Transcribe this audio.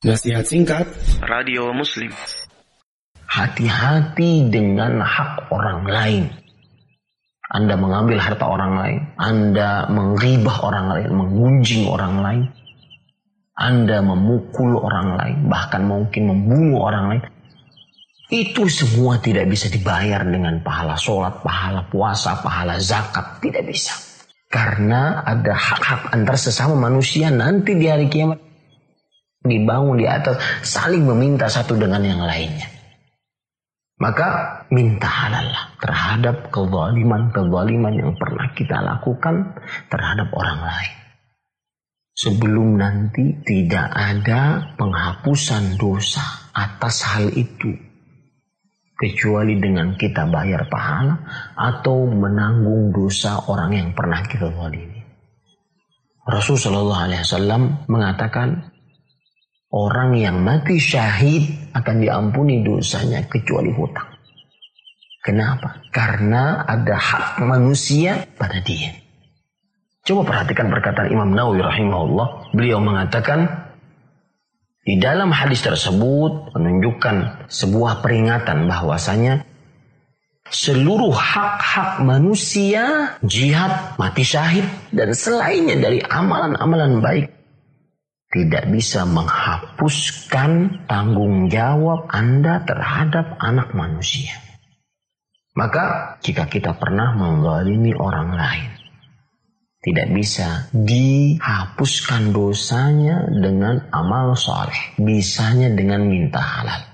Nasihat singkat Radio Muslim Hati-hati dengan hak orang lain. Anda mengambil harta orang lain, Anda mengribah orang lain, menggunjing orang lain, Anda memukul orang lain, bahkan mungkin membunuh orang lain. Itu semua tidak bisa dibayar dengan pahala sholat, pahala puasa, pahala zakat. Tidak bisa. Karena ada hak-hak antar sesama manusia nanti di hari kiamat. Dibangun di atas saling meminta satu dengan yang lainnya. Maka minta halal terhadap kezaliman-kezaliman yang pernah kita lakukan terhadap orang lain. Sebelum nanti tidak ada penghapusan dosa atas hal itu. Kecuali dengan kita bayar pahala atau menanggung dosa orang yang pernah kita zalimi. Rasulullah SAW mengatakan Orang yang mati syahid akan diampuni dosanya kecuali hutang. Kenapa? Karena ada hak manusia pada dia. Coba perhatikan perkataan Imam Nawawi rahimahullah. Beliau mengatakan di dalam hadis tersebut menunjukkan sebuah peringatan bahwasanya seluruh hak-hak manusia, jihad, mati syahid, dan selainnya dari amalan-amalan baik tidak bisa menghapuskan tanggung jawab Anda terhadap anak manusia. Maka jika kita pernah menzalimi orang lain, tidak bisa dihapuskan dosanya dengan amal soleh, bisanya dengan minta halal.